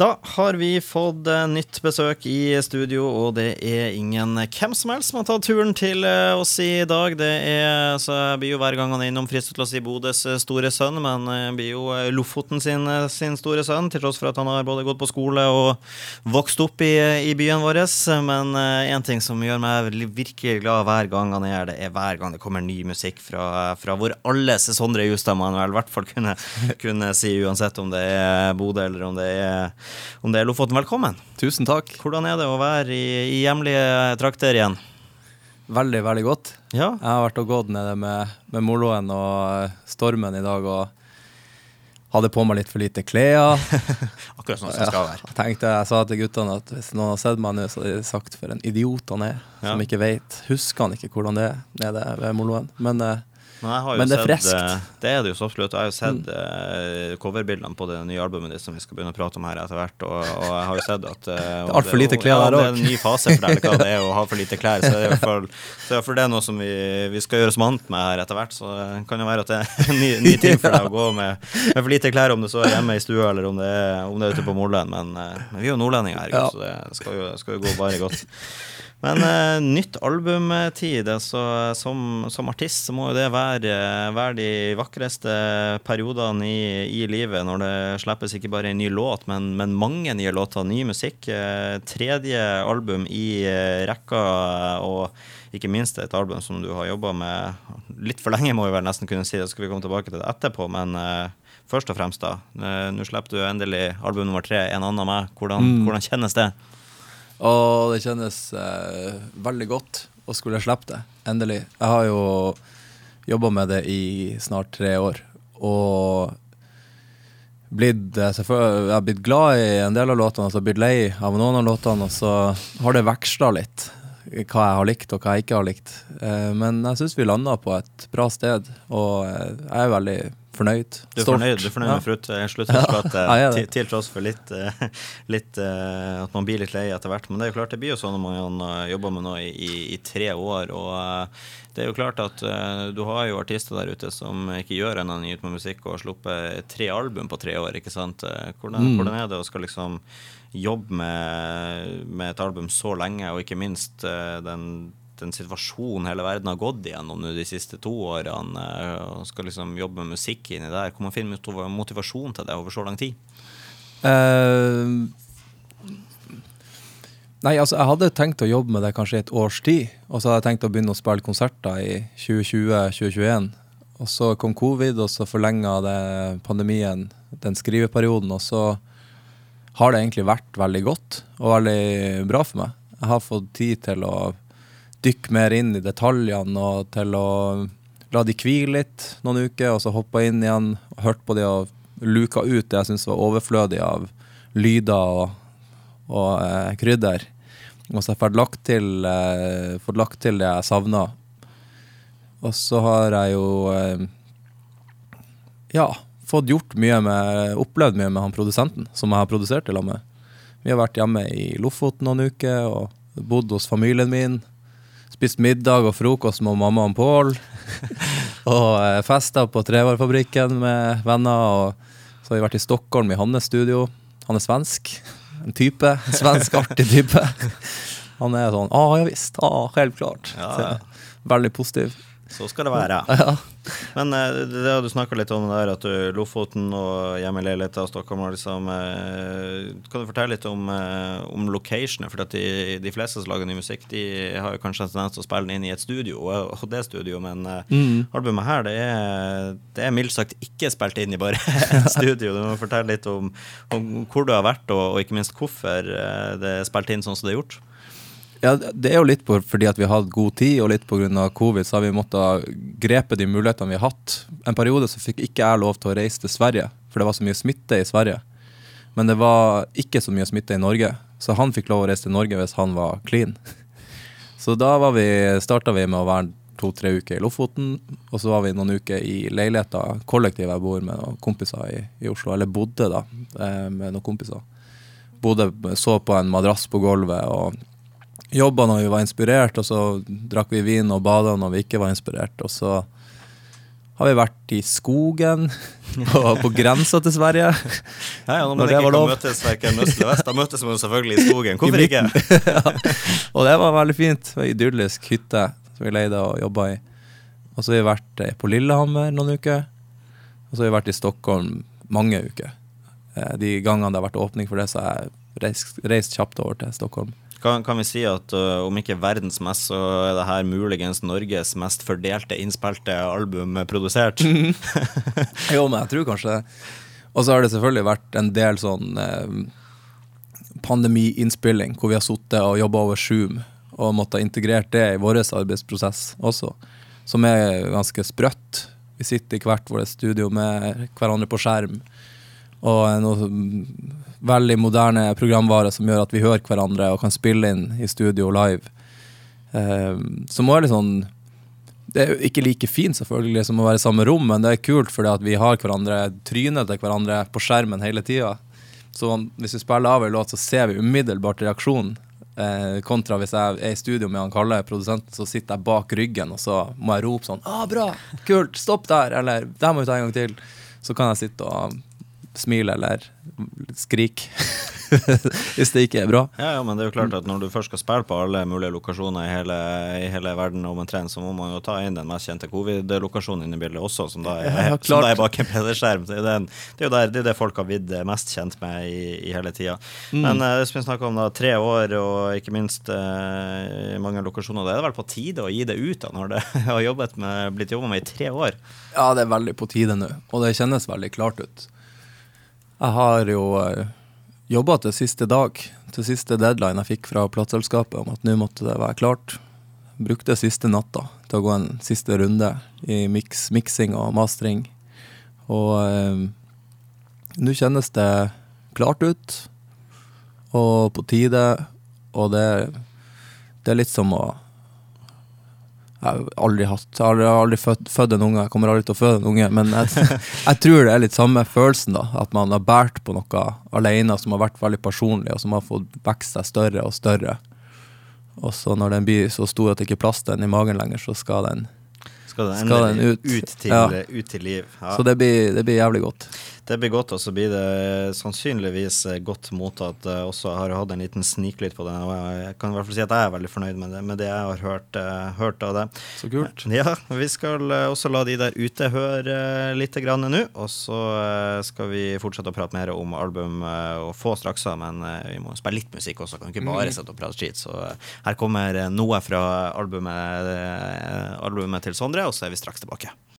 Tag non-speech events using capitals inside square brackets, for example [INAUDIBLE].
Da har vi fått eh, nytt besøk i studio, og det er ingen hvem som helst som har tatt turen til eh, oss i dag. Det er, så Jeg blir jo hver gang han er innom fristet til å si Bodøs eh, store sønn, men jeg blir jo Lofoten sin, sin, store sønn, til tross for at han har både gått på skole og vokst opp i, i byen vår. Men én ting som gjør meg virkelig glad hver gang han er det er hver gang det kommer ny musikk fra, fra vår alles Sondre Justad, Manuel, i hvert fall kunne, kunne si, uansett om det er Bodø eller om det er om det er Lofoten. Velkommen. Tusen takk. Hvordan er det å være i, i hjemlige trakter igjen? Veldig, veldig godt. Ja. Jeg har vært og gått nede med, med moloen og stormen i dag og hadde på meg litt for lite klær. [LAUGHS] Akkurat sånn som det skal være. Ja, tenkte, jeg sa til guttene at hvis noen har sett meg nå, så hadde de sagt for en idiot han er, ja. som ikke vet. Husker han ikke hvordan det er nede ved moloen. Men eh, men, det er friskt. Eh, det er det jo så absolutt. Jeg har jo sett mm. uh, coverbildene på det nye albumet ditt som vi skal begynne å prate om her etter hvert, og, og jeg har jo sett at uh, Det er altfor lite klær der òg. Ja, det er en ny fase for deg, hva det er å ha for lite klær. Så det [LAUGHS] er i hvert fall, det er noe som vi, vi skal gjøre oss vant med her etter hvert. Så det kan jo være at det er en ny, ny ting for deg å gå med, med, for lite klær, om det så er hjemme i stua eller om det er, om det er ute på Mordland, Men, uh, men vi er jo nordlendinger her, ja. så det skal jo, skal jo gå bare godt. Men uh, nytt albumtid. Altså, som, som, artist så må jo det være, være de vakreste periodene i, i, livet, når det slippes ikke bare en ny låt, men, men mange nye låter, ny musikk. Uh, tredje album i rekka, og ikke minst et album som du har jobba med litt for lenge, må vi vel nesten kunne si. Det skal vi komme tilbake til det etterpå. men først og fremst, da. Nå slipper du endelig album nummer tre, 'En annen av meg'. Hvordan, mm. hvordan kjennes det? Og det kjennes eh, veldig godt å skulle slippe det. Endelig. Jeg har jo jobba med det i snart tre år. Og blitt, eh, jeg har blitt glad i en del av låtene, og så blitt lei av noen av låtene. Og så har det veksla litt hva jeg har likt og hva jeg ikke har likt. Eh, men jeg syns vi landa på et bra sted, og eh, jeg er veldig fornøyd. Du er fornøyd, du er fornøyd med Frutt? slutter ja. [LAUGHS] til, til tross for litt, eh, litt, uh, at man blir litt lei etter hvert. Men det er jo klart det blir jo sånn når man uh, jobber med noe i, i, tre år. og uh, det er jo klart at du har jo artister der ute som ikke gjør annet enn ut med musikk og har sluppet tre album på tre år. ikke sant? Hvordan, mm. hvordan er det å skal liksom jobbe med, med, et album så lenge, og ikke minst den en situasjon hele verden har gått igjennom de siste to årene, eh, og skal liksom jobbe med musikk inni der. Hvor man finner motivasjon til det over så lang tid? Uh, nei, altså jeg hadde tenkt å jobbe med det kanskje i et års tid. Og så hadde jeg tenkt å begynne å spille konserter i 2020-2021. Og så kom covid, og så forlenga pandemien den skriveperioden. Og så har det egentlig vært veldig godt og veldig bra for meg. Jeg har fått tid til å dykke mer inn i detaljene og til å la de hvile litt noen uker, og så hoppe inn igjen hørt på de og luka ut det jeg syntes var overflødig av lyder og, og eh, krydder. Og så har jeg fått lagt til, eh, fått lagt til det jeg savna. Og så har jeg jo eh, ja, fått gjort mye med Opplevd mye med han produsenten som jeg har produsert i lag med. Vi har vært hjemme i Lofoten noen uker og bodd hos familien min. Spist middag og frokost med mamma og Pål. [LAUGHS] og eh, festa på trevarefabrikken med venner. Og så har vi vært i Stockholm i hans studio. Han er svensk. En type. En svensk, artig type. [LAUGHS] Han er sånn Å, ja visst. Å, helt klart. Ja, ja. Veldig positiv. Så skal det være. Ja. Men det, det du snakka litt om der, at du Lofoten og hjemme og Stockholm liksom, eh, Kan du fortelle litt om, eh, om locationet? For de, de, fleste som lager ny musikk, de har jo kanskje en tendens til å spille den inn i et studio, og det studio, men mm. albumet her, det er, det er mildt sagt ikke spilt inn i bare et [LAUGHS] [LAUGHS] studio. Du må fortelle litt om, om hvor du har vært, og, og ikke minst hvorfor det er spilt inn sånn som det er gjort. Ja, Det er jo litt på, fordi at vi har hatt god tid, og litt pga. covid så har vi måttet grepe de mulighetene vi har hatt. En periode så fikk ikke jeg lov til å reise til Sverige, for det var så mye smitte i Sverige. Men det var ikke så mye smitte i Norge, så han fikk lov å reise til Norge hvis han var clean. [LAUGHS] Så da vi, starta vi med å være to-tre uker i Lofoten, og så var vi noen uker i leiligheter, kollektivet jeg bor med noen kompiser i, i Oslo, eller bodde da eh, med noen kompiser. Bodde, så på en madrass på gulvet og jobba når vi var inspirert, og så drakk vi vin og bada når vi ikke var inspirert. Og så har vi vært i skogen, [LAUGHS] på, på grensa til Sverige. Ja, ja, når man Når ikke kan lov. møtes verken øst eller vest, da møtes man selvfølgelig i skogen. [LAUGHS] Hvorfor I ikke? [LAUGHS] ja. Og det var veldig fint. Det var en idyllisk hytte som vi leide og jobba i. Og så har vi vært eh, på Lillehammer noen uker. Og så har vi vært i Stockholm mange uker. Eh, De gangene det har vært åpning for det, så har jeg reist, reist kjapt over til Stockholm. Kan, kan vi si at uh, om ikke verdens mest, så er det her muligens Norges mest fordelte innspilte album produsert? [LAUGHS] [LAUGHS] Jo, men jeg tror kanskje det. Og så har det selvfølgelig vært en del sånn eh, pandemiinnspilling, hvor vi har sittet og jobba over Zoom og måttet integrert det i vår arbeidsprosess også, som er ganske sprøtt. Vi sitter i hvert vårt studio med hverandre på skjerm, og mm, veldig moderne programvare som gjør at vi hører hverandre og kan spille inn i studio live. Eh, som også er litt sånn det er jo ikke like fint selvfølgelig som å være i samme rom, men det er kult fordi at vi har hverandre trynet til hverandre på skjermen hele tida. Så hvis vi spiller av en låt, så ser vi umiddelbart reaksjonen. Eh, kontra hvis jeg er i studio med han Kalle, produsenten, så sitter jeg bak ryggen, og så må jeg rope sånn ah, 'Bra! Kult! Stopp der!' Eller 'Der må vi ta en gang til'. Så kan jeg sitte og smile eller skrik [LAUGHS] hvis det ikke er bra. Ja, ja, men det er jo klart at når du først skal spille på alle mulige lokasjoner i hele, i hele verden omtrent, så må man jo ta inn den mest kjente covid-lokasjonen inn i bildet også, som da er, Ja, som da er bak en PC-skjerm. Det, det er jo der, det, det folk har blitt mest kjent med i, i hele tida. Mm. Men eh, som vi snakker om, da, tre år og ikke minst eh, mange lokasjoner. Det er vel på tide å gi det ut da, når det [LAUGHS] har jobbet med, blitt jobba med i tre år. Ja, det er veldig på tide nå, og det kjennes veldig klart ut. Jeg har jo uh, jobba til siste dag, til siste deadline jeg fikk fra plateselskapet om at nå måtte det være klart. Brukte siste natta til å gå en siste runde i mix, miksing og mastring. Og eh, nå kjennes det klart ut, og på tide, og det, det er litt som å jeg har aldri hatt Jeg har aldri, født, født en unge, jeg kommer aldri til å føde en unge, men jeg, jeg tror det er litt samme følelsen, da. At man har båret på noe alene som har vært veldig personlig, og som har fått vokse seg større og større. Og så når den blir så stor at det ikke er plass til den i magen lenger, så skal den Skal den Skal den ut? ut, til, Ja. ut til liv. Ja. Så det blir, det blir jævlig godt. Det blir godt, og så blir det sannsynligvis eh, godt mottatt. eh, Også har hatt en liten sniklytt på den, og jeg kan i hvert fall si at jeg er veldig fornøyd med det, med det jeg har hørt, eh, hørt av det. Så kult. Ja, vi skal også la de der ute høre litt grann nå, og så skal vi fortsette å prate mer om album og få straks, men vi må spille litt musikk også, kan ikke bare sette og prate skit. Så her kommer noe fra albumet, albumet til Sondre, og så er vi straks tilbake.